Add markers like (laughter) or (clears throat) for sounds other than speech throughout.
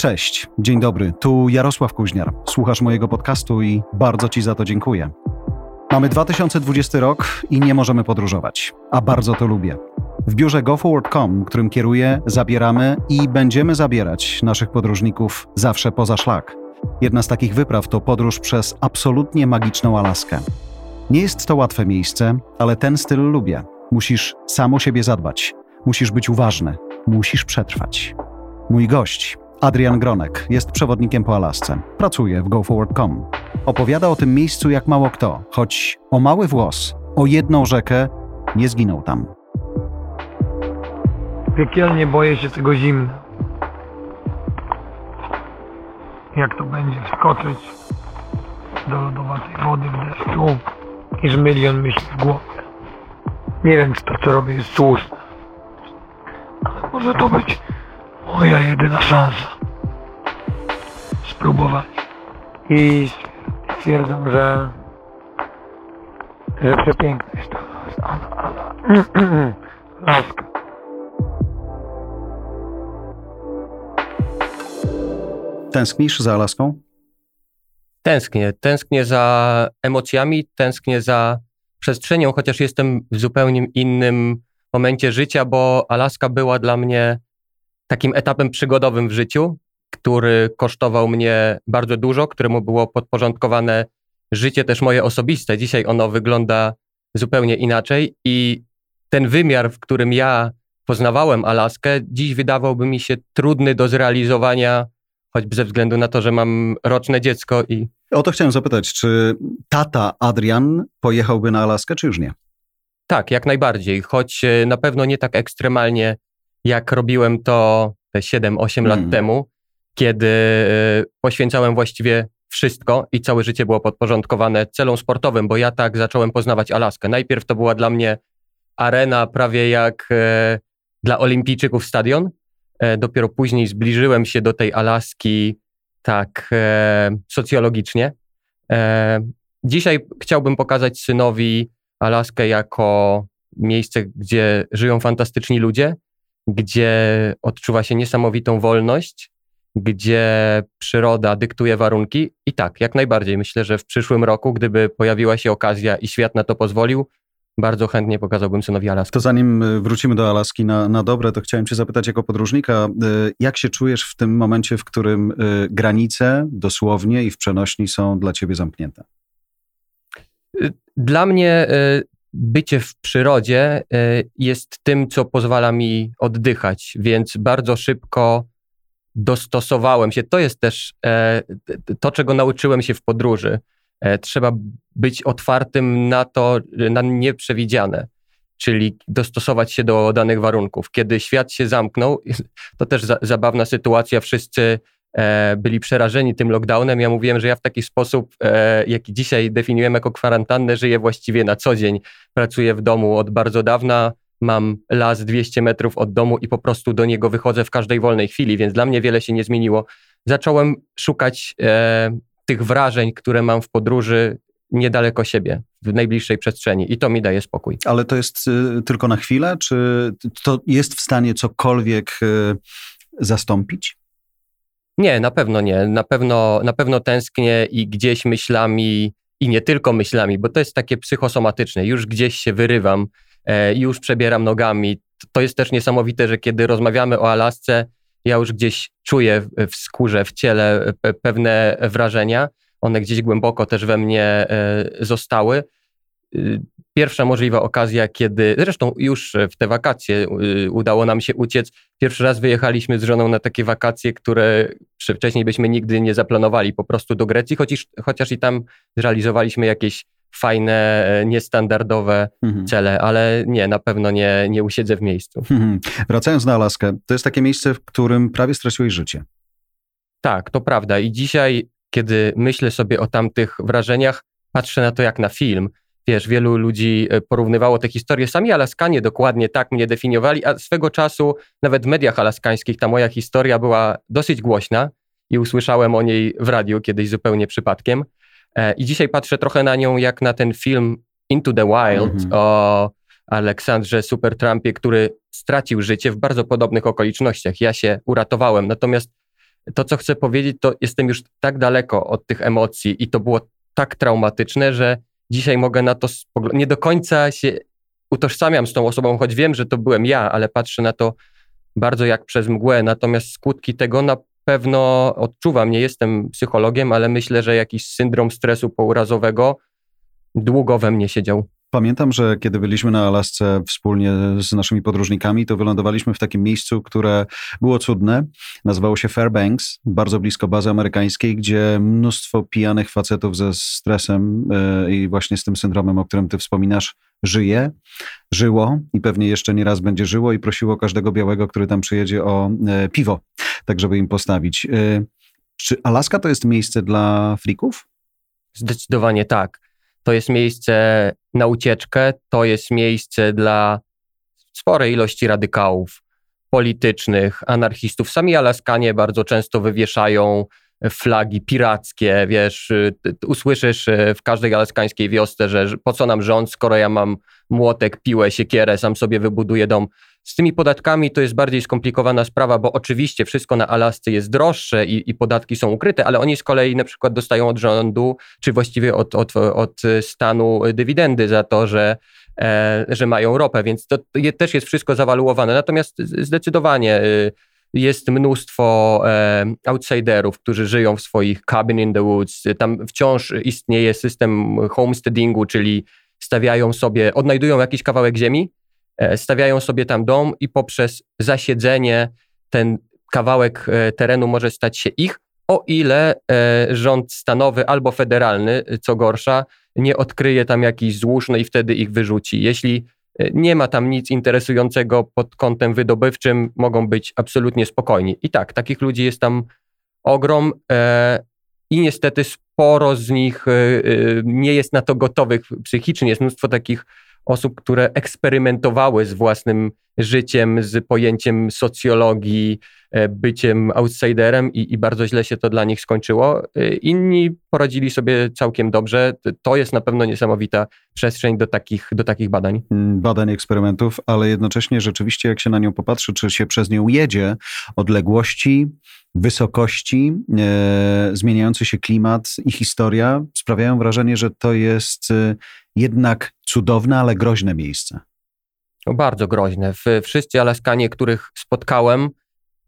Cześć, dzień dobry, tu Jarosław Kuźniar. Słuchasz mojego podcastu i bardzo Ci za to dziękuję. Mamy 2020 rok i nie możemy podróżować, a bardzo to lubię. W biurze GoForward.com, którym kieruję, zabieramy i będziemy zabierać naszych podróżników zawsze poza szlak. Jedna z takich wypraw to podróż przez absolutnie magiczną Alaskę. Nie jest to łatwe miejsce, ale ten styl lubię. Musisz sam o siebie zadbać, musisz być uważny, musisz przetrwać. Mój gość, Adrian Gronek, jest przewodnikiem po Alasce. Pracuje w GoForward.com. Opowiada o tym miejscu jak mało kto, choć o mały włos, o jedną rzekę nie zginął tam. Piekielnie boję się tego zimna. Jak to będzie wskoczyć do lodowatej wody w deszczu, niż milion myśli w głowie. Nie wiem, czy to, co robię, jest słuszne. Ale może to być moja jedyna szansa. Spróbować. I stwierdzam, że że przepiękna jest to. (clears throat) Laska. Tęsknisz za Alaską? Tęsknię. Tęsknię za emocjami, tęsknię za przestrzenią, chociaż jestem w zupełnie innym momencie życia, bo Alaska była dla mnie takim etapem przygodowym w życiu, który kosztował mnie bardzo dużo, któremu było podporządkowane życie też moje osobiste. Dzisiaj ono wygląda zupełnie inaczej i ten wymiar, w którym ja poznawałem Alaskę, dziś wydawałby mi się trudny do zrealizowania, choćby ze względu na to, że mam roczne dziecko i O to chciałem zapytać, czy tata Adrian pojechałby na Alaskę, czy już nie? Tak, jak najbardziej, choć e, na pewno nie tak ekstremalnie, jak robiłem to te 7-8 Mm. lat temu, kiedy e, poświęcałem właściwie wszystko i całe życie było podporządkowane celom sportowym, bo ja tak zacząłem poznawać Alaskę. Najpierw to była dla mnie arena prawie jak e, dla olimpijczyków stadion. E, dopiero później zbliżyłem się do tej Alaski tak e, socjologicznie. E, dzisiaj chciałbym pokazać synowi Alaskę jako miejsce, gdzie żyją fantastyczni ludzie, gdzie odczuwa się niesamowitą wolność, gdzie przyroda dyktuje warunki. I tak, jak najbardziej. Myślę, że w przyszłym roku, gdyby pojawiła się okazja i świat na to pozwolił, bardzo chętnie pokazałbym synowi Alaskę. To zanim y, wrócimy do Alaski na, na dobre, to chciałem Cię zapytać jako podróżnika, y, jak się czujesz w tym momencie, w którym y, granice dosłownie i w przenośni są dla Ciebie zamknięte? Dla mnie y, bycie w przyrodzie y, jest tym, co pozwala mi oddychać, więc bardzo szybko dostosowałem się. To jest też e, to, czego nauczyłem się w podróży. E, Trzeba być otwartym na to, na nieprzewidziane, czyli dostosować się do danych warunków. Kiedy świat się zamknął, (laughs) to też za, zabawna sytuacja, wszyscy e, byli przerażeni tym lockdownem. Ja mówiłem, że ja w taki sposób, e, jaki dzisiaj definiujemy jako kwarantannę, żyję właściwie na co dzień. Pracuję w domu od bardzo dawna, mam las 200 metrów od domu i po prostu do niego wychodzę w każdej wolnej chwili, więc dla mnie wiele się nie zmieniło. Zacząłem szukać e, tych wrażeń, które mam w podróży niedaleko siebie, w najbliższej przestrzeni i to mi daje spokój. Ale to jest y, tylko na chwilę, czy to jest w stanie cokolwiek y, zastąpić? Nie, na pewno nie. Na pewno, na pewno tęsknię i gdzieś myślami, i nie tylko myślami, bo to jest takie psychosomatyczne. Już gdzieś się wyrywam, e, już przebieram nogami. To jest też niesamowite, że kiedy rozmawiamy o Alasce, ja już gdzieś czuję w- skórze, w ciele pe- pewne wrażenia. One gdzieś głęboko też we mnie e, zostały. Pierwsza możliwa okazja, kiedy, zresztą już w te wakacje y, udało nam się uciec. Pierwszy raz wyjechaliśmy z żoną na takie wakacje, które wcześniej byśmy nigdy nie zaplanowali, po prostu do Grecji, chociaż, chociaż i tam zrealizowaliśmy jakieś fajne, e, niestandardowe Mhm. cele, ale nie, na pewno nie, nie usiedzę w miejscu. Mhm. Wracając na Alaskę, to jest takie miejsce, w którym prawie straciłeś życie. Tak, to prawda. I dzisiaj, kiedy myślę sobie o tamtych wrażeniach, patrzę na to jak na film. Wiesz, wielu ludzi e, porównywało te historie. Sami Alaskanie dokładnie tak mnie definiowali, a swego czasu nawet w mediach alaskańskich ta moja historia była dosyć głośna i usłyszałem o niej w radiu kiedyś zupełnie przypadkiem. E, I dzisiaj patrzę trochę na nią jak na ten film Into the Wild Mhm. o Aleksandrze Supertrampie, który stracił życie w bardzo podobnych okolicznościach. Ja się uratowałem, natomiast to, co chcę powiedzieć, to jestem już tak daleko od tych emocji i to było tak traumatyczne, że dzisiaj mogę na to nie do końca się utożsamiam z tą osobą, choć wiem, że to byłem ja, ale patrzę na to bardzo jak przez mgłę. Natomiast skutki tego na pewno odczuwam. Nie jestem psychologiem, ale myślę, że jakiś syndrom stresu pourazowego długo we mnie siedział. Pamiętam, że kiedy byliśmy na Alasce wspólnie z naszymi podróżnikami, to wylądowaliśmy w takim miejscu, które było cudne. Nazywało się Fairbanks, bardzo blisko bazy amerykańskiej, gdzie mnóstwo pijanych facetów ze stresem yy, i właśnie z tym syndromem, o którym ty wspominasz, żyje, żyło i pewnie jeszcze nie raz będzie żyło i prosiło każdego białego, który tam przyjedzie o yy, piwo, tak żeby im postawić. Yy, czy Alaska to jest miejsce dla frików? Zdecydowanie tak to jest miejsce na ucieczkę, to jest miejsce dla sporej ilości radykałów politycznych, anarchistów. Sami Alaskanie bardzo często wywieszają flagi pirackie, wiesz, usłyszysz e, w każdej alaskańskiej wiosce, że po co nam rząd, skoro ja mam młotek, piłę, siekierę, sam sobie wybuduję dom. Z tymi podatkami to jest bardziej skomplikowana sprawa, bo oczywiście wszystko na Alasce jest droższe i, i, podatki są ukryte, ale oni z kolei na przykład dostają od rządu, czy właściwie od, od, od stanu dywidendy za to, że, e, że mają ropę, więc to, to też jest wszystko zawaluowane. Natomiast zdecydowanie y, jest mnóstwo e, outsiderów, którzy żyją w swoich cabin in the woods. Tam wciąż istnieje system homesteadingu, czyli stawiają sobie, odnajdują jakiś kawałek ziemi, stawiają sobie tam dom i poprzez zasiedzenie ten kawałek e, terenu może stać się ich, o ile e, rząd stanowy albo federalny, co gorsza, nie odkryje tam jakichś złóż, no i wtedy ich wyrzuci. Jeśli nie ma tam nic interesującego pod kątem wydobywczym, mogą być absolutnie spokojni. I tak, takich ludzi jest tam ogrom i niestety sporo z nich nie jest na to gotowych psychicznie. Jest mnóstwo takich osób, które eksperymentowały z własnym życiem, z pojęciem socjologii, e, byciem outsiderem i, i, bardzo źle się to dla nich skończyło. E, inni poradzili sobie całkiem dobrze. To jest na pewno niesamowita przestrzeń do takich, do takich badań. Mm, badań, eksperymentów, ale jednocześnie rzeczywiście jak się na nią popatrzy, czy się przez nią jedzie, odległości, wysokości, e, zmieniający się klimat i historia sprawiają wrażenie, że to jest e, jednak cudowne, ale groźne miejsce. No bardzo groźne. Wszyscy Alaskanie, których spotkałem,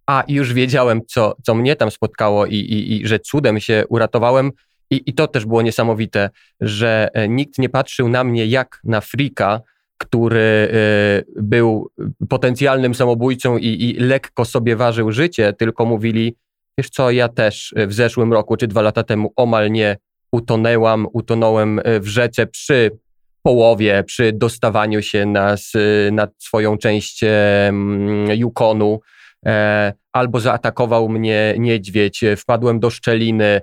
a już wiedziałem, co, co mnie tam spotkało i, i, i że cudem się uratowałem. I, I to też było niesamowite, że e, nikt nie patrzył na mnie jak na frika, który e, był potencjalnym samobójcą i, i lekko sobie ważył życie, tylko mówili, wiesz co, ja też w zeszłym roku czy dwa lata temu omal nie utonęłam, utonąłem e, w rzece przy połowie, przy dostawaniu się na, na swoją część Yukonu, e, albo zaatakował mnie niedźwiedź, wpadłem do szczeliny.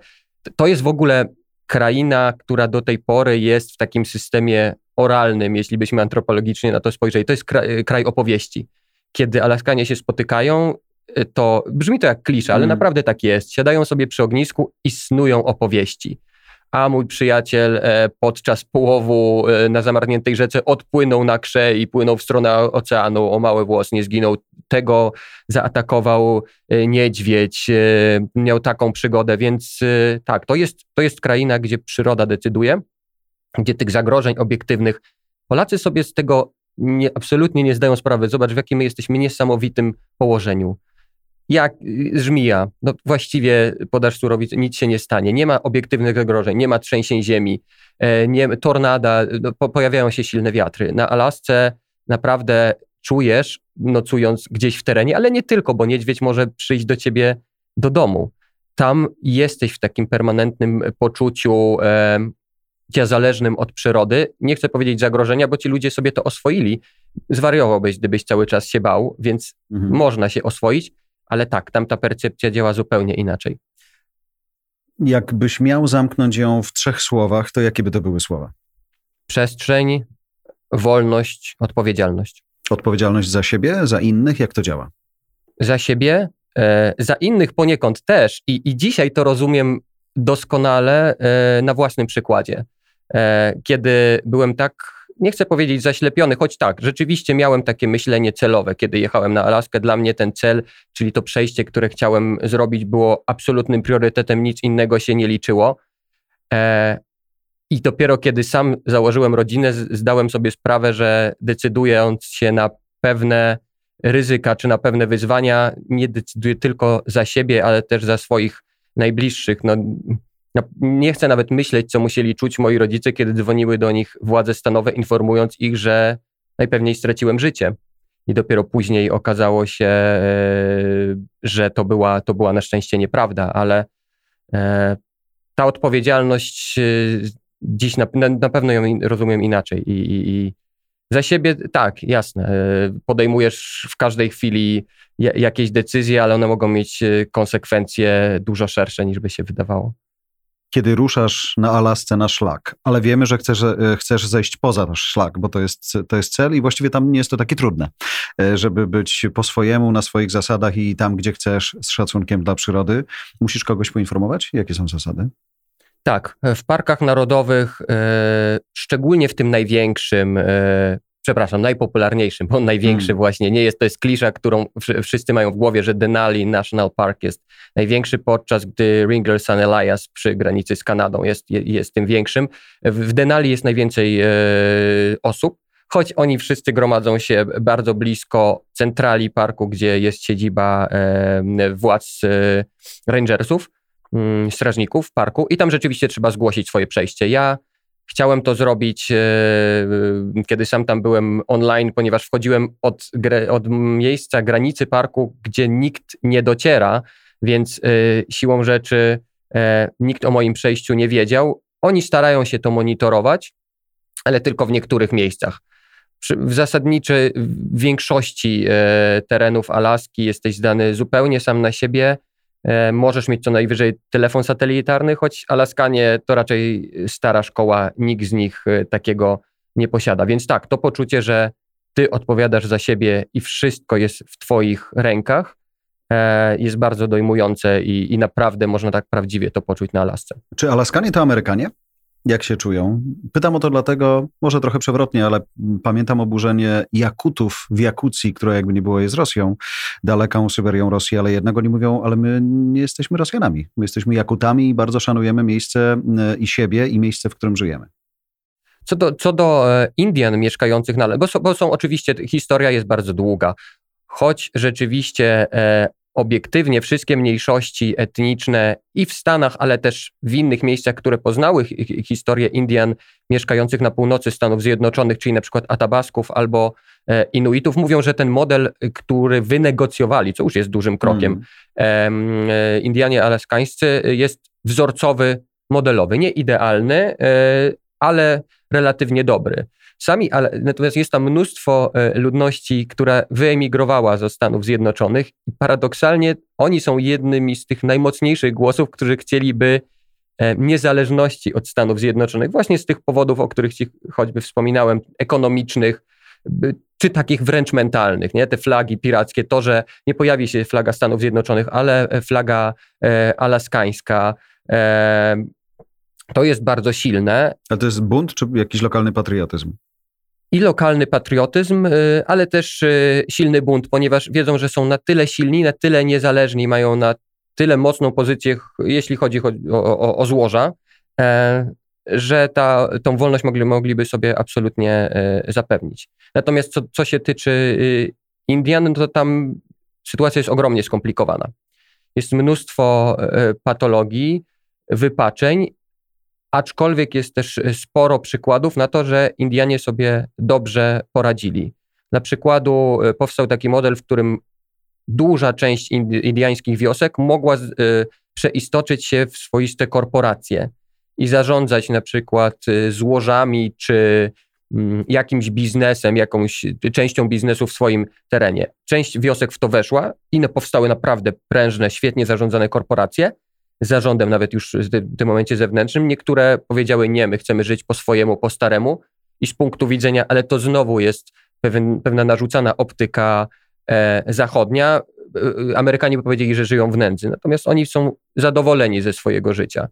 To jest w ogóle kraina, która do tej pory jest w takim systemie oralnym, jeśli byśmy antropologicznie na to spojrzeli. To jest kraj, kraj opowieści. Kiedy Alaskanie się spotykają, to brzmi to jak klisze, ale mm. naprawdę tak jest. Siadają sobie przy ognisku i snują opowieści a mój przyjaciel e, podczas połowu e, na zamarzniętej rzece odpłynął na krze i płynął w stronę oceanu, o mały włos nie zginął. Tego zaatakował e, niedźwiedź, miał taką przygodę, więc tak, to jest, to jest kraina, gdzie przyroda decyduje, gdzie tych zagrożeń obiektywnych Polacy sobie z tego nie, absolutnie nie zdają sprawy. Zobacz, w jakim my jesteśmy niesamowitym położeniu jak y, żmija, no właściwie podasz surowiec, nic się nie stanie. Nie ma obiektywnych zagrożeń, nie ma trzęsień ziemi, e, nie, tornada, no, po, pojawiają się silne wiatry. Na Alasce naprawdę czujesz, nocując gdzieś w terenie, ale nie tylko, bo niedźwiedź może przyjść do ciebie do domu. Tam jesteś w takim permanentnym poczuciu e, bycia zależnym od przyrody. Nie chcę powiedzieć zagrożenia, bo ci ludzie sobie to oswoili. Zwariowałbyś, gdybyś cały czas się bał, więc mhm. można się oswoić ale tak, tam ta percepcja działa zupełnie inaczej. Jakbyś miał zamknąć ją w trzech słowach, to jakie by to były słowa? Przestrzeń, wolność, odpowiedzialność. Odpowiedzialność za siebie, za innych, jak to działa? Za siebie, e, za innych poniekąd też. I, I dzisiaj to rozumiem doskonale e, na własnym przykładzie. E, kiedy byłem tak nie chcę powiedzieć zaślepiony, choć tak, rzeczywiście miałem takie myślenie celowe, kiedy jechałem na Alaskę. Dla mnie ten cel, czyli to przejście, które chciałem zrobić, było absolutnym priorytetem, nic innego się nie liczyło. E, I dopiero kiedy sam założyłem rodzinę, zdałem sobie sprawę, że decydując się na pewne ryzyka czy na pewne wyzwania, nie decyduję tylko za siebie, ale też za swoich najbliższych. No, no, nie chcę nawet myśleć, co musieli czuć moi rodzice, kiedy dzwoniły do nich władze stanowe, informując ich, że najpewniej straciłem życie. I dopiero później okazało się, e, że to była, to była na szczęście nieprawda, ale e, ta odpowiedzialność e, dziś na, na pewno ją rozumiem inaczej. I, i, I, za siebie tak, jasne. Podejmujesz w każdej chwili jakieś decyzje, ale one mogą mieć konsekwencje dużo szersze niż by się wydawało kiedy ruszasz na Alasce na szlak, ale wiemy, że chcesz, e, chcesz zejść poza nasz szlak, bo to jest, to jest cel i właściwie tam nie jest to takie trudne, e, żeby być po swojemu, na swoich zasadach i tam, gdzie chcesz, z szacunkiem dla przyrody. Musisz kogoś poinformować, jakie są zasady? Tak, w parkach narodowych, e, szczególnie w tym największym, przepraszam, najpopularniejszym, bo on największy hmm. właśnie nie jest, to jest klisza, którą wszyscy mają w głowie, że Denali National Park jest największy, podczas gdy Wrangell San Elias przy granicy z Kanadą jest, jest tym większym. W Denali jest najwięcej e, osób, choć oni wszyscy gromadzą się bardzo blisko centrali parku, gdzie jest siedziba e, władz e, rangersów, mm, strażników parku i tam rzeczywiście trzeba zgłosić swoje przejście. Ja Chciałem to zrobić, e, kiedy sam tam byłem online, ponieważ wchodziłem od, od miejsca granicy parku, gdzie nikt nie dociera, więc e, siłą rzeczy e, nikt o moim przejściu nie wiedział. Oni starają się to monitorować, ale tylko w niektórych miejscach. W zasadniczej większości terenów Alaski jesteś zdany zupełnie sam na siebie E, możesz mieć co najwyżej telefon satelitarny, choć Alaskanie to raczej stara szkoła, nikt z nich e, takiego nie posiada. Więc tak, to poczucie, że ty odpowiadasz za siebie i wszystko jest w twoich rękach, e, jest bardzo dojmujące i, i naprawdę można tak prawdziwie to poczuć na Alasce. Czy Alaskanie to Amerykanie? Jak się czują? Pytam o to dlatego, może trochę przewrotnie, ale pamiętam oburzenie Jakutów w Jakucji, która jakby nie było jest Rosją, daleką Syberią Rosji, ale jednego nie mówią, ale my nie jesteśmy Rosjanami. My jesteśmy Jakutami i bardzo szanujemy miejsce e, i siebie i miejsce, w którym żyjemy. Co do, co do e, Indian mieszkających na... Bo są, bo są oczywiście, historia jest bardzo długa. Choć rzeczywiście e, obiektywnie wszystkie mniejszości etniczne i w Stanach, ale też w innych miejscach, które poznały historię Indian mieszkających na północy Stanów Zjednoczonych, czyli na przykład Atabasków albo e, Inuitów, mówią, że ten model, który wynegocjowali, co już jest dużym krokiem, mm. Indianie alaskańscy, jest wzorcowy, modelowy. Nie idealny, e, ale relatywnie dobry. Sami, ale natomiast jest tam mnóstwo e, ludności, która wyemigrowała ze Stanów Zjednoczonych i paradoksalnie oni są jednymi z tych najmocniejszych głosów, którzy chcieliby e, niezależności od Stanów Zjednoczonych, właśnie z tych powodów, o których ci choćby wspominałem, ekonomicznych, czy takich wręcz mentalnych, nie? Te flagi pirackie, to, że nie pojawi się flaga Stanów Zjednoczonych, ale e, flaga e, alaskańska, e, to jest bardzo silne. A to jest bunt, czy jakiś lokalny patriotyzm? i lokalny patriotyzm, y, ale też y, silny bunt, ponieważ wiedzą, że są na tyle silni, na tyle niezależni, mają na tyle mocną pozycję, jeśli chodzi o, o, o złoża, e, że ta, tą wolność mogli, mogliby sobie absolutnie e, zapewnić. Natomiast co, co się tyczy y, Indian, no to tam sytuacja jest ogromnie skomplikowana. Jest mnóstwo e, patologii, wypaczeń aczkolwiek jest też e, sporo przykładów na to, że Indianie sobie dobrze poradzili. Dla przykładu e, powstał taki model, w którym duża część indiańskich wiosek mogła y, przeistoczyć się w swoiste korporacje i zarządzać na przykład złożami czy y, jakimś biznesem, jakąś częścią biznesu w swoim terenie. Część wiosek w to weszła i powstały naprawdę prężne, świetnie zarządzane korporacje, zarządem nawet już w tym momencie zewnętrznym. Niektóre powiedziały nie, my chcemy żyć po swojemu, po staremu i z punktu widzenia, ale to znowu jest pewien, pewna narzucana optyka e, zachodnia. E, Amerykanie powiedzieli, że żyją w nędzy, natomiast oni są zadowoleni ze swojego życia.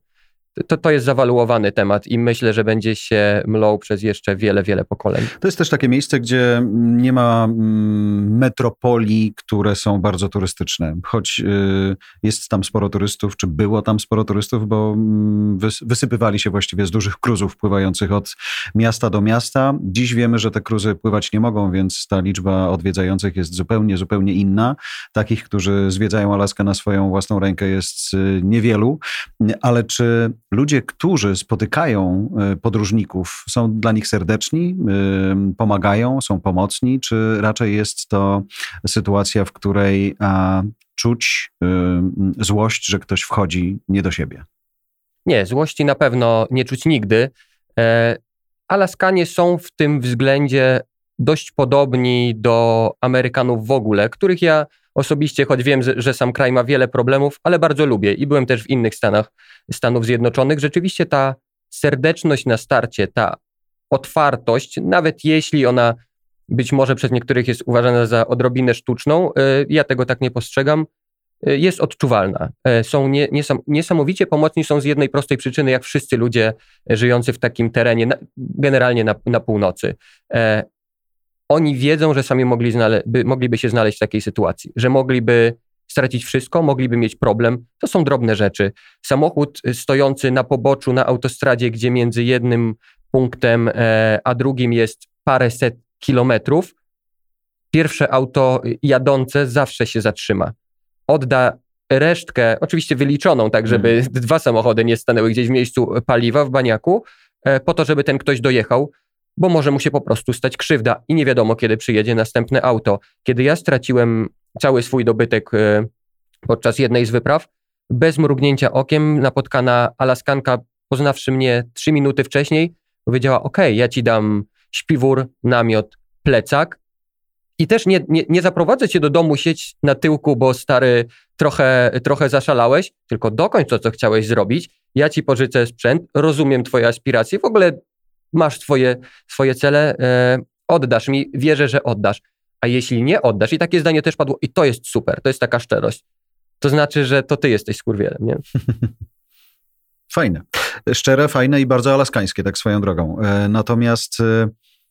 To, to jest zawaluowany temat i myślę, że będzie się mlął przez jeszcze wiele, wiele pokoleń. To jest też takie miejsce, gdzie nie ma mm, metropolii, które są bardzo turystyczne. Choć y, jest tam sporo turystów, czy było tam sporo turystów, bo mm, wysypywali się właściwie z dużych kruzów pływających od miasta do miasta. Dziś wiemy, że te kruzy pływać nie mogą, więc ta liczba odwiedzających jest zupełnie, zupełnie inna. Takich, którzy zwiedzają Alaskę na swoją własną rękę jest y, niewielu, ale czy ludzie, którzy spotykają y, podróżników, są dla nich serdeczni, y, pomagają, są pomocni, czy raczej jest to sytuacja, w której czuć złość, że ktoś wchodzi nie do siebie? Nie, złości na pewno nie czuć nigdy. E, Alaskanie są w tym względzie dość podobni do Amerykanów w ogóle, których ja osobiście, choć wiem, że, sam kraj ma wiele problemów, ale bardzo lubię i byłem też w innych Stanach, Stanów Zjednoczonych. Rzeczywiście ta serdeczność na starcie, ta otwartość, nawet jeśli ona być może przez niektórych jest uważana za odrobinę sztuczną, y, ja tego tak nie postrzegam, y, jest odczuwalna. Y, są nie, niesam, niesamowicie pomocni są z jednej prostej przyczyny, jak wszyscy ludzie żyjący w takim terenie, generalnie na, na północy oni wiedzą, że sami mogli by, mogliby się znaleźć w takiej sytuacji, że mogliby stracić wszystko, mogliby mieć problem. To są drobne rzeczy. Samochód stojący na poboczu na autostradzie, gdzie między jednym punktem e, a drugim jest paręset kilometrów, pierwsze auto jadące zawsze się zatrzyma. Odda resztkę, oczywiście wyliczoną, tak żeby hmm. dwa samochody nie stanęły gdzieś w miejscu paliwa w baniaku, e, po to, żeby ten ktoś dojechał bo może mu się po prostu stać krzywda i nie wiadomo, kiedy przyjedzie następne auto. Kiedy ja straciłem cały swój dobytek e, podczas jednej z wypraw, bez mrugnięcia okiem, napotkana Alaskanka, poznawszy mnie trzy minuty wcześniej, powiedziała: OK, ja ci dam śpiwór, namiot, plecak. I też nie, nie, nie zaprowadzę cię do domu, sieć na tyłku, bo stary, trochę, trochę zaszalałeś, tylko dokończ to, co chciałeś zrobić. Ja ci pożyczę sprzęt, rozumiem twoje aspiracje. W ogóle masz swoje, swoje cele, e, oddasz mi, wierzę, że oddasz. A jeśli nie oddasz, i takie zdanie też padło, i to jest super, to jest taka szczerość, to znaczy, że to ty jesteś skurwielem, nie? (laughs) Fajne. Szczere, fajne i bardzo alaskańskie, tak swoją drogą. E, natomiast e,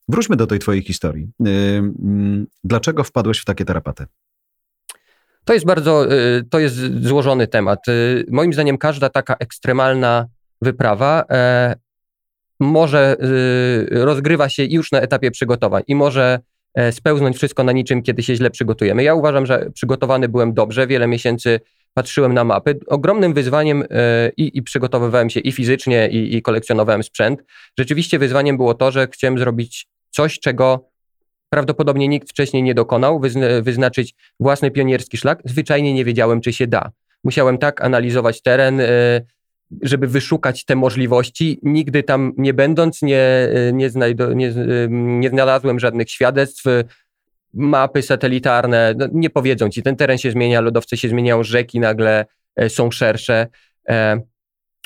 wróćmy do tej twojej historii. E, mm, dlaczego wpadłeś w takie terapaty? To jest bardzo, to jest złożony temat. Moim zdaniem każda taka ekstremalna wyprawa może y, rozgrywa się już na etapie przygotowań i może e, spełznąć wszystko na niczym, kiedy się źle przygotujemy. Ja uważam, że przygotowany byłem dobrze, wiele miesięcy patrzyłem na mapy. Ogromnym wyzwaniem e, i, i przygotowywałem się i fizycznie, i, i kolekcjonowałem sprzęt. Rzeczywiście wyzwaniem było to, że chciałem zrobić coś, czego prawdopodobnie nikt wcześniej nie dokonał, wyznaczyć własny pionierski szlak. Zwyczajnie nie wiedziałem, czy się da. Musiałem tak analizować teren, e, żeby wyszukać te możliwości. Nigdy tam nie będąc, nie, nie, znajdo, nie, nie znalazłem żadnych świadectw. Mapy satelitarne no, nie powiedzą ci, ten teren się zmienia, lodowce się zmieniają, rzeki nagle e, są szersze. E,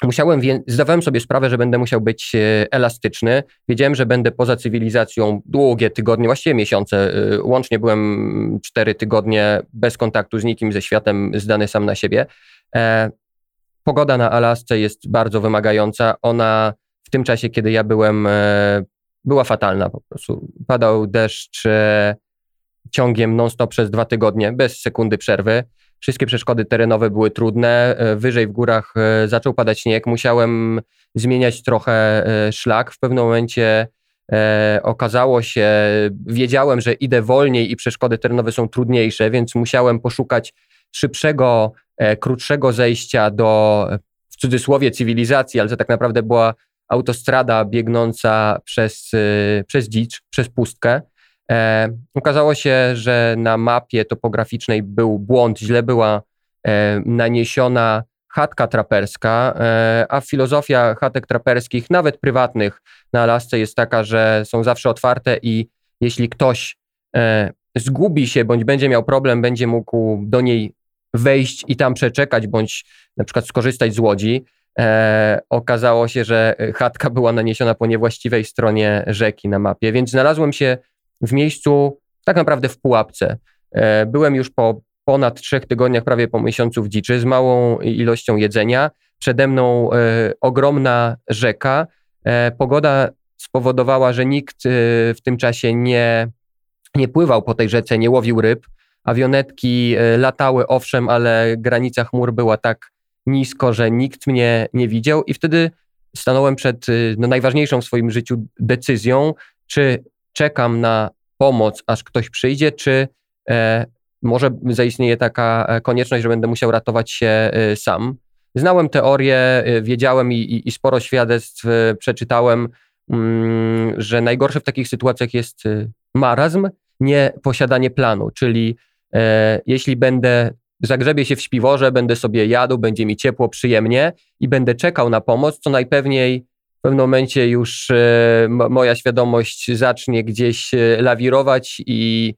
musiałem, zdawałem sobie sprawę, że będę musiał być e, elastyczny. Wiedziałem, że będę poza cywilizacją długie tygodnie, właściwie miesiące. Łącznie byłem cztery tygodnie bez kontaktu z nikim, ze światem, zdany sam na siebie. Pogoda na Alasce jest bardzo wymagająca. Ona w tym czasie, kiedy ja byłem, e, była fatalna po prostu. Padał deszcz e, ciągiem non-stop przez dwa tygodnie, bez sekundy przerwy. Wszystkie przeszkody terenowe były trudne. E, wyżej w górach zaczął padać śnieg. Musiałem zmieniać trochę szlak. W pewnym momencie okazało się, wiedziałem, że idę wolniej i przeszkody terenowe są trudniejsze, więc musiałem poszukać szybszego krótszego zejścia do, w cudzysłowie, cywilizacji, ale to tak naprawdę była autostrada biegnąca przez, e, przez dzicz, przez pustkę. E, okazało się, że na mapie topograficznej był błąd, źle była e, naniesiona chatka traperska, e, a filozofia chatek traperskich, nawet prywatnych na Alasce jest taka, że są zawsze otwarte i jeśli ktoś e, zgubi się bądź będzie miał problem, będzie mógł do niej wejść i tam przeczekać, bądź na przykład skorzystać z łodzi. E, okazało się, że chatka była naniesiona po niewłaściwej stronie rzeki na mapie, więc znalazłem się w miejscu tak naprawdę w pułapce. E, byłem już po ponad trzech tygodniach, prawie po miesiącu w dziczy, z małą ilością jedzenia. Przede mną e, ogromna rzeka. E, pogoda spowodowała, że nikt e, w tym czasie nie, nie pływał po tej rzece, nie łowił ryb. Awionetki e, latały, owszem, ale granica chmur była tak nisko, że nikt mnie nie widział i wtedy stanąłem przed e, no, najważniejszą w swoim życiu decyzją, czy czekam na pomoc, aż ktoś przyjdzie, czy e, może zaistnieje taka e, konieczność, że będę musiał ratować się e, sam. Znałem teorię, wiedziałem i, i, i sporo świadectw przeczytałem, mm, że najgorsze w takich sytuacjach jest marazm, nie posiadanie planu, czyli jeśli będę zagrzebię się w śpiworze, będę sobie jadł, będzie mi ciepło, przyjemnie i będę czekał na pomoc, to najpewniej w pewnym momencie już e, moja świadomość zacznie gdzieś lawirować i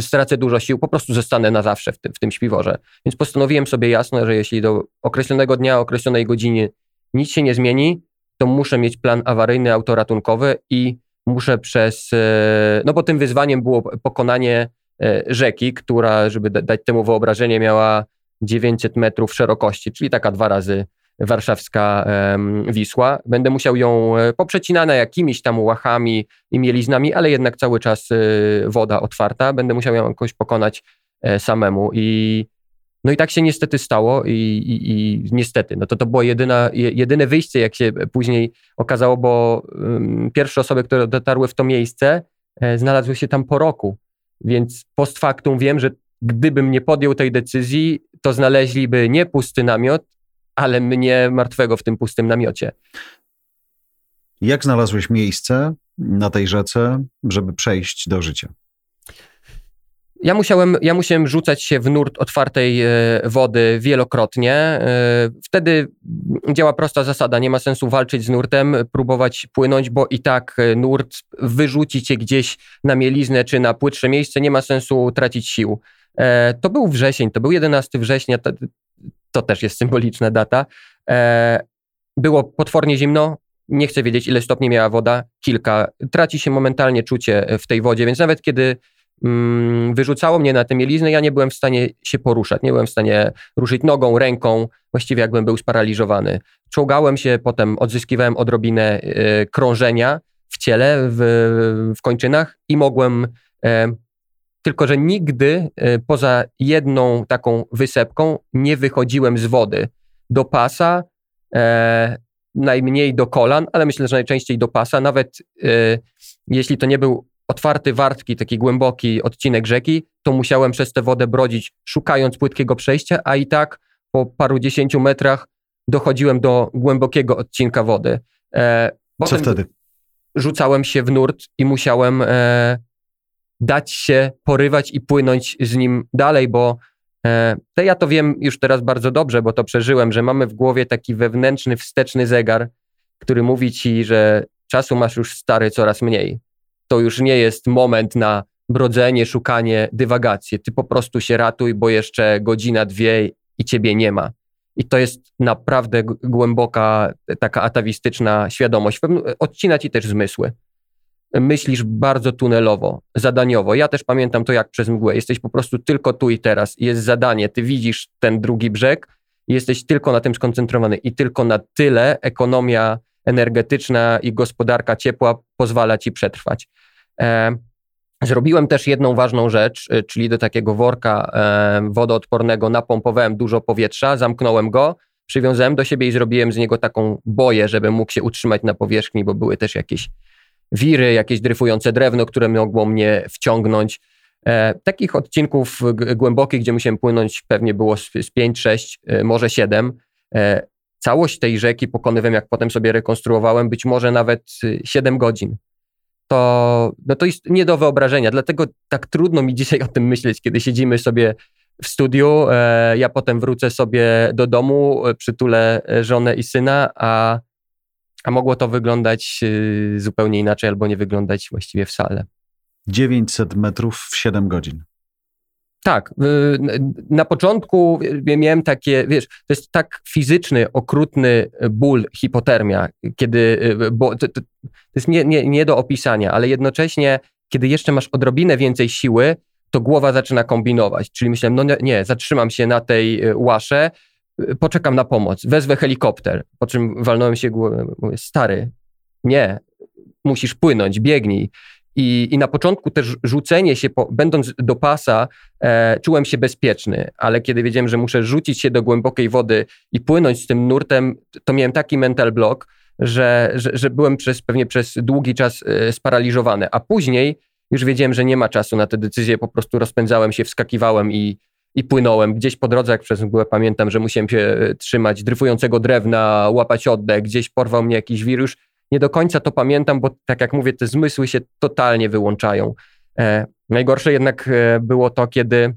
stracę dużo sił, po prostu zostanę na zawsze w tym, w tym śpiworze. Więc postanowiłem sobie jasno, że jeśli do określonego dnia, określonej godziny nic się nie zmieni, to muszę mieć plan awaryjny, autoratunkowy i muszę przez, e, no bo tym wyzwaniem było pokonanie e, rzeki, która, żeby dać temu wyobrażenie, miała 900 metrów szerokości, czyli taka dwa razy warszawska Wisła. Będę musiał ją e, poprzecinana jakimiś tam łachami i mieliznami, ale jednak cały czas e, woda otwarta. Będę musiał ją jakoś pokonać e, samemu i no i tak się niestety stało i, i, i niestety, no to to było jedyna, jedyne wyjście, jak się później okazało, bo um, pierwsze osoby, które dotarły w to miejsce, e, znalazły się tam po roku, więc post factum wiem, że gdybym nie podjął tej decyzji, to znaleźliby nie pusty namiot, ale mnie martwego w tym pustym namiocie. Jak znalazłeś miejsce na tej rzece, żeby przejść do życia? Ja musiałem, ja musiałem rzucać się w nurt otwartej e, wody wielokrotnie. E, wtedy działa prosta zasada: nie ma sensu walczyć z nurtem, próbować płynąć, bo i tak e, nurt wyrzuci cię gdzieś na mieliznę czy na płytsze miejsce, nie ma sensu tracić sił. To był wrzesień, to był 11 września to też jest symboliczna data. Było potwornie zimno, nie chcę wiedzieć, ile stopni miała woda, kilka. Traci się momentalnie czucie w tej wodzie, więc nawet kiedy wyrzucało mnie na tę mieliznę, ja nie byłem w stanie się poruszać, nie byłem w stanie ruszyć nogą, ręką, właściwie jakbym był sparaliżowany. Czołgałem się, potem odzyskiwałem odrobinę y, krążenia w ciele, w, w kończynach i mogłem e, tylko że nigdy e, poza jedną taką wysepką nie wychodziłem z wody do pasa, e, najmniej do kolan, ale myślę, że najczęściej do pasa. Nawet e, jeśli to nie był otwarty, wartki, taki głęboki odcinek rzeki, to musiałem przez tę wodę brodzić, szukając płytkiego przejścia, a i tak po paru dziesięciu metrach dochodziłem do głębokiego odcinka wody. E, Co wtedy? Rzucałem się w nurt i musiałem e, dać się porywać i płynąć z nim dalej, bo e, to ja to wiem już teraz bardzo dobrze, bo to przeżyłem, że mamy w głowie taki wewnętrzny, wsteczny zegar, który mówi ci, że czasu masz już stary coraz mniej. To już nie jest moment na brodzenie, szukanie, dywagacje. Ty po prostu się ratuj, bo jeszcze godzina, dwie i ciebie nie ma. I to jest naprawdę głęboka, taka atawistyczna świadomość. Odcina ci też zmysły myślisz bardzo tunelowo, zadaniowo. Ja też pamiętam to jak przez mgłę. Jesteś po prostu tylko tu i teraz. Jest zadanie, ty widzisz ten drugi brzeg, jesteś tylko na tym skoncentrowany i tylko na tyle ekonomia energetyczna i gospodarka ciepła pozwala ci przetrwać. E, zrobiłem też jedną ważną rzecz, e, czyli do takiego worka e, wodoodpornego napompowałem dużo powietrza, zamknąłem go, przywiązałem do siebie i zrobiłem z niego taką boję, żeby mógł się utrzymać na powierzchni, bo były też jakieś wiry, jakieś dryfujące drewno, które mogło mnie wciągnąć. E, takich odcinków głębokich, gdzie musiałem płynąć, pewnie było z, z 5, 6, e, może 7. E, całość tej rzeki pokonywałem, jak potem sobie rekonstruowałem, być może nawet 7 godzin. To, no to jest nie do wyobrażenia, dlatego tak trudno mi dzisiaj o tym myśleć, kiedy siedzimy sobie w studiu. E, ja potem wrócę sobie do domu, e, przytulę żonę i syna, a a mogło to wyglądać y, zupełnie inaczej albo nie wyglądać właściwie wcale. 900 metrów w 7 godzin. Tak. Na początku miałem takie, wiesz, to jest tak fizyczny, okrutny ból, hipotermia, kiedy, y, bo to, to jest nie, nie, nie do opisania, ale jednocześnie, kiedy jeszcze masz odrobinę więcej siły, to głowa zaczyna kombinować. Czyli myślałem, no nie, zatrzymam się na tej y, łasze, y, poczekam na pomoc, wezwę helikopter. Po czym walnąłem się głowę, mówię, stary, nie, musisz płynąć, biegnij. I, I na początku też rzucenie się, po, będąc do pasa, e, czułem się bezpieczny, ale kiedy wiedziałem, że muszę rzucić się do głębokiej wody i płynąć z tym nurtem, to miałem taki mental block, że, że, że byłem przez, pewnie przez długi czas e, sparaliżowany. A później już wiedziałem, że nie ma czasu na te decyzje, po prostu rozpędzałem się, wskakiwałem i, i płynąłem. Gdzieś po drodze, jak przez mgłę pamiętam, że musiałem się e, trzymać dryfującego drewna, łapać oddech, gdzieś porwał mnie jakiś wirus nie do końca to pamiętam, bo tak jak mówię, te zmysły się totalnie wyłączają. E, najgorsze jednak e, było to, kiedy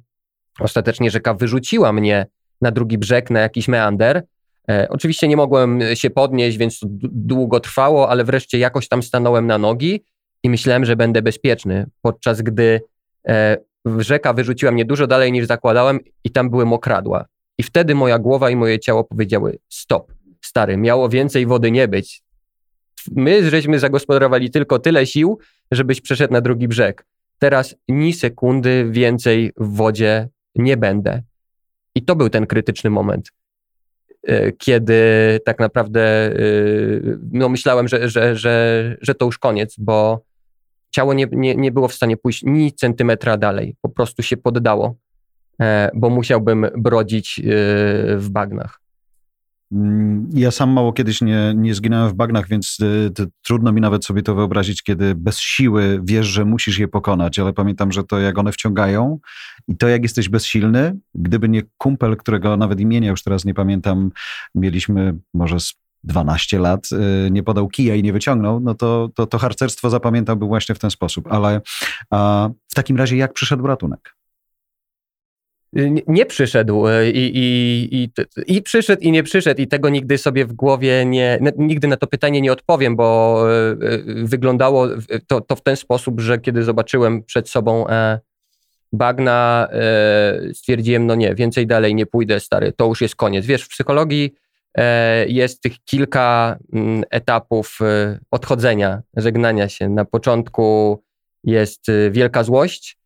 ostatecznie rzeka wyrzuciła mnie na drugi brzeg, na jakiś meander. E, oczywiście nie mogłem się podnieść, więc to długo trwało, ale wreszcie jakoś tam stanąłem na nogi i myślałem, że będę bezpieczny, podczas gdy e, rzeka wyrzuciła mnie dużo dalej niż zakładałem i tam były mokradła. I wtedy moja głowa i moje ciało powiedziały: Stop, stary, miało więcej wody nie być my żeśmy zagospodarowali tylko tyle sił, żebyś przeszedł na drugi brzeg. Teraz ni sekundy więcej w wodzie nie będę. I to był ten krytyczny moment, e, kiedy tak naprawdę e, no myślałem, że, że, że, że to już koniec, bo ciało nie, nie, nie było w stanie pójść ni centymetra dalej. Po prostu się poddało, e, bo musiałbym brodzić w bagnach. Mm, ja sam mało kiedyś nie, nie zginąłem w bagnach, więc y, trudno mi nawet sobie to wyobrazić, kiedy bez siły wiesz, że musisz je pokonać, ale pamiętam, że to jak one wciągają i to jak jesteś bezsilny, gdyby nie kumpel, którego nawet imienia już teraz nie pamiętam, mieliśmy może z 12 lat, y, nie podał kija i nie wyciągnął, no to, to, to harcerstwo zapamiętałby właśnie w ten sposób. Ale a w takim razie jak przyszedł ratunek? Nie przyszedł e, i, i, i, i, przyszedł i nie przyszedł i tego nigdy sobie w głowie nie, nigdy na to pytanie nie odpowiem, bo e, e, wyglądało to, to w ten sposób, że kiedy zobaczyłem przed sobą bagna, stwierdziłem, no nie, więcej dalej nie pójdę, stary, to już jest koniec. Wiesz, w psychologii jest tych kilka mm, etapów odchodzenia, żegnania się. Na początku jest wielka złość,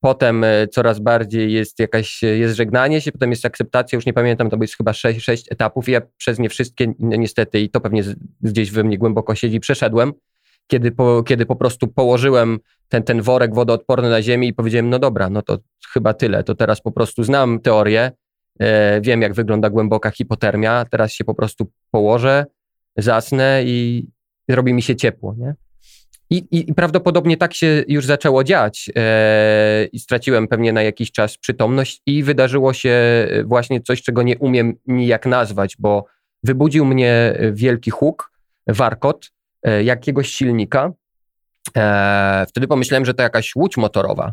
Potem e, coraz bardziej jest jakaś, jest żegnanie się, potem jest akceptacja, już nie pamiętam, to jest chyba sześć, sześć etapów. I ja przez nie wszystkie niestety i to pewnie gdzieś we mnie głęboko siedzi, przeszedłem, kiedy po, kiedy po prostu położyłem ten, ten worek wodoodporny na ziemi i powiedziałem, no dobra, no to chyba tyle, to teraz po prostu znam teorię, e, wiem jak wygląda głęboka hipotermia, teraz się po prostu położę, zasnę i robi mi się ciepło, nie? I, I, prawdopodobnie tak się już zaczęło dziać e, i straciłem pewnie na jakiś czas przytomność i wydarzyło się e, właśnie coś, czego nie umiem nijak nazwać, bo wybudził mnie wielki huk, warkot e, jakiegoś silnika. E, wtedy pomyślałem, że to jakaś łódź motorowa,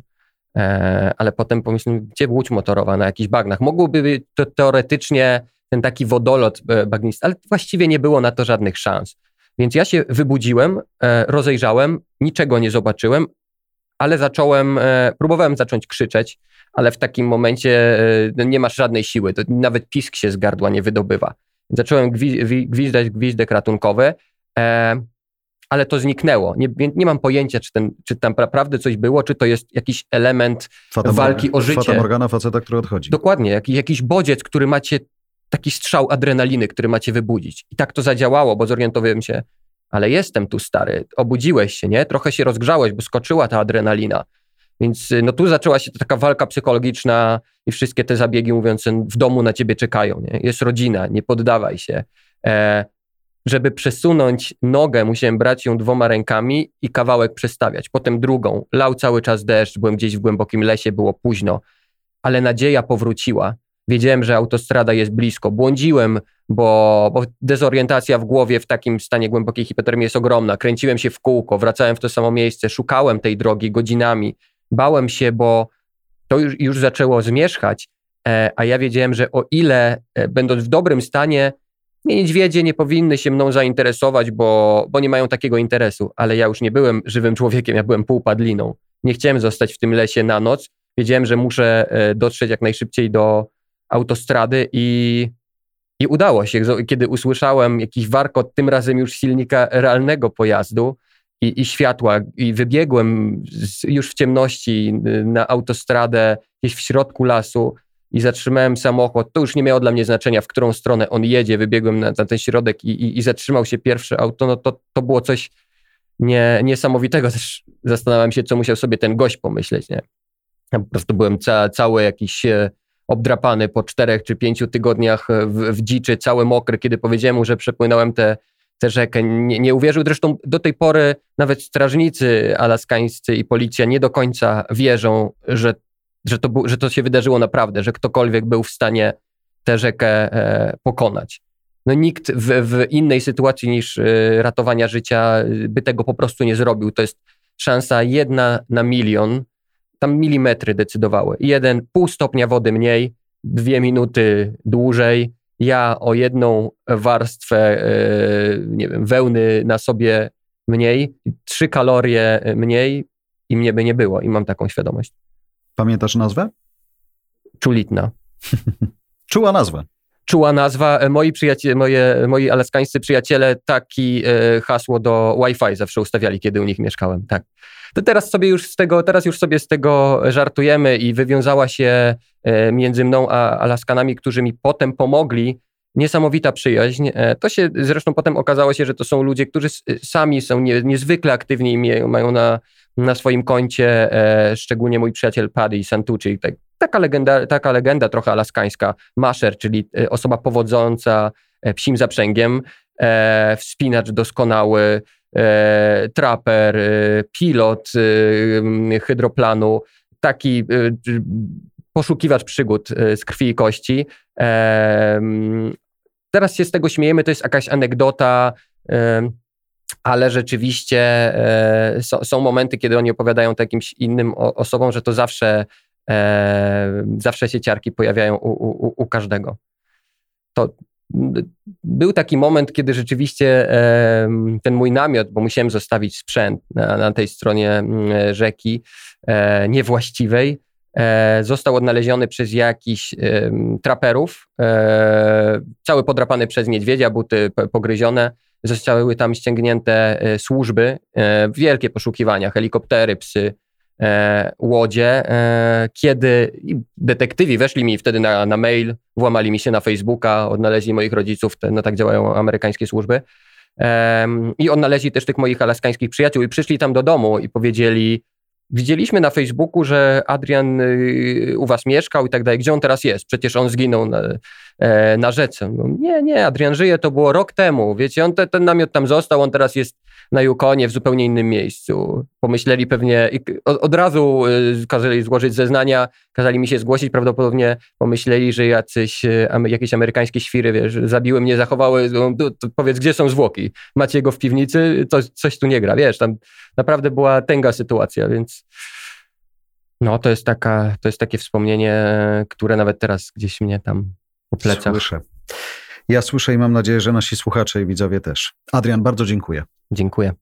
e, ale potem pomyślałem, gdzie łódź motorowa na jakichś bagnach. Mogłoby to teoretycznie ten taki wodolot e, bagnisty, ale właściwie nie było na to żadnych szans. Więc ja się wybudziłem, e, rozejrzałem, niczego nie zobaczyłem, ale zacząłem, e, próbowałem zacząć krzyczeć, ale w takim momencie e, nie masz żadnej siły, to nawet pisk się z gardła nie wydobywa. Zacząłem gwi gwizdać gwizdek ratunkowy, ale to zniknęło. Nie, nie mam pojęcia, czy, ten, czy tam naprawdę coś było, czy to jest jakiś element walki o życie. Fata Morgana, faceta, który odchodzi. Dokładnie, jak, jakiś bodziec, który macie taki strzał adrenaliny, który macie wybudzić. I tak to zadziałało, bo zorientowałem się, ale jestem tu stary, obudziłeś się, nie? Trochę się rozgrzałeś, bo skoczyła ta adrenalina. Więc y, no tu zaczęła się taka walka psychologiczna i wszystkie te zabiegi mówiące w domu na ciebie czekają, nie? Jest rodzina, nie poddawaj się. E, żeby przesunąć nogę, musiałem brać ją dwoma rękami i kawałek przestawiać. Potem drugą. Lał cały czas deszcz, byłem gdzieś w głębokim lesie, było późno, ale nadzieja powróciła. Wiedziałem, że autostrada jest blisko. Błądziłem, bo, bo dezorientacja w głowie w takim stanie głębokiej hipotermii jest ogromna. Kręciłem się w kółko, wracałem w to samo miejsce, szukałem tej drogi godzinami. Bałem się, bo to już, już zaczęło zmierzchać, e, a ja wiedziałem, że o ile e, będąc w dobrym stanie, niedźwiedzie nie powinny się mną zainteresować, bo, bo nie mają takiego interesu, ale ja już nie byłem żywym człowiekiem, ja byłem półpadliną. Nie chciałem zostać w tym lesie na noc. Wiedziałem, że muszę e, dotrzeć jak najszybciej do, autostrady i, i udało się. Kiedy usłyszałem jakiś warkot, tym razem już silnika realnego pojazdu i, i światła i wybiegłem z, już w ciemności na autostradę gdzieś w środku lasu i zatrzymałem samochód, to już nie miało dla mnie znaczenia, w którą stronę on jedzie, wybiegłem na, na ten środek i, i, i, zatrzymał się pierwsze auto, no to, to było coś nie, niesamowitego. Też zastanawiałem się, co musiał sobie ten gość pomyśleć, nie? Ja po prostu byłem ca, cały jakiś e, obdrapany po czterech czy pięciu tygodniach w, w dziczy, cały mokry, kiedy powiedziałem mu, że przepłynąłem tę te, te rzekę. Nie, nie uwierzył. Zresztą do tej pory nawet strażnicy alaskańscy i policja nie do końca wierzą, że że to, że to się wydarzyło naprawdę, że ktokolwiek był w stanie tę rzekę e, pokonać. No nikt w, w innej sytuacji niż e, ratowania życia by tego po prostu nie zrobił. To jest szansa jedna na milion. Tam milimetry decydowały. Jeden, pół stopnia wody mniej, dwie minuty dłużej. Ja o jedną warstwę, e, nie wiem, wełny na sobie mniej, trzy kalorie mniej i mnie by nie było. I mam taką świadomość. Pamiętasz nazwę? Czulitna. (laughs) Czuła nazwa. Czuła nazwa. E, moi, przyjaciele, moje, moi alaskańscy przyjaciele taki e, hasło do Wi-Fi zawsze ustawiali, kiedy u nich mieszkałem. Tak. To teraz sobie już z tego, teraz już sobie z tego żartujemy i wywiązała się e, między mną a Alaskanami, którzy mi potem pomogli, niesamowita przyjaźń. To się zresztą potem okazało się, że to są ludzie, którzy sami są nie, niezwykle aktywni i mają na na swoim koncie, szczególnie mój przyjaciel Paddy Santucci, tak, taka, legenda, taka legenda trochę alaskańska, masher, czyli e, osoba powodząca e, psim zaprzęgiem, e, wspinacz doskonały, e, traper, e, pilot hydroplanu, taki poszukiwacz przygód z krwi i kości. Teraz się z tego śmiejemy, to jest jakaś anegdota, ale rzeczywiście e, są, momenty, kiedy oni opowiadają to jakimś innym osobom, że to zawsze, e, zawsze się ciarki pojawiają u, u, u każdego. To był taki moment, kiedy rzeczywiście e, ten mój namiot, bo musiałem zostawić sprzęt na, na tej stronie mm, rzeki e, niewłaściwej, e, został odnaleziony przez jakichś traperów, e, cały podrapany przez niedźwiedzia, buty pogryzione zostały tam ściągnięte e, służby, wielkie poszukiwania, helikoptery, psy, łodzie, kiedy detektywi weszli mi wtedy na, na mail, włamali mi się na Facebooka, odnaleźli moich rodziców, no tak działają amerykańskie służby, i odnaleźli też tych moich alaskańskich przyjaciół i przyszli tam do domu i powiedzieli, Widzieliśmy na Facebooku, że Adrian y, u was mieszkał i tak dalej. Gdzie on teraz jest? Przecież on zginął na, e, na rzece. No, nie, nie, Adrian żyje, to było rok temu. Wiecie, on te, ten namiot tam został, on teraz jest na Yukonie w zupełnie innym miejscu. Pomyśleli pewnie, od, od razu y, kazali złożyć zeznania, kazali mi się zgłosić, prawdopodobnie pomyśleli, że jacyś, y, jakieś amerykańskie świry, wiesz, zabiły mnie, zachowały, no, powiedz, gdzie są zwłoki? Macie go w piwnicy? To, coś tu nie gra, wiesz, tam naprawdę była tęga sytuacja, więc no to jest taka, to jest takie wspomnienie, które nawet teraz gdzieś mnie tam po plecach. Słyszę. Ja słyszę i mam nadzieję, że nasi słuchacze i widzowie też. Adrian, bardzo dziękuję. Dziękuję.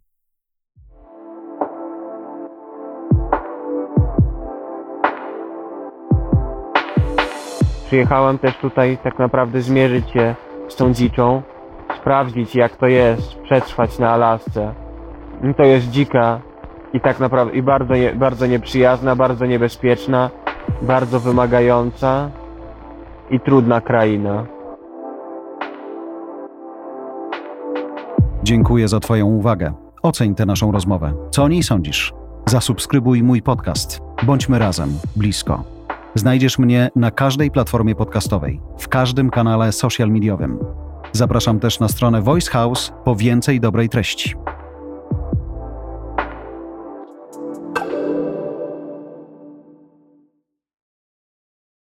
Przyjechałem też tutaj tak naprawdę zmierzyć się z tą dziczą, sprawdzić jak to jest przetrwać na Alasce. To jest dzika i tak naprawdę i bardzo, nie, bardzo nieprzyjazna, bardzo niebezpieczna, bardzo wymagająca i trudna kraina. Dziękuję za Twoją uwagę. Oceń tę naszą rozmowę. Co o niej sądzisz? Zasubskrybuj mój podcast. Bądźmy razem, blisko. Znajdziesz mnie na każdej platformie podcastowej, w każdym kanale social mediowym. Zapraszam też na stronę Voice House po więcej dobrej treści.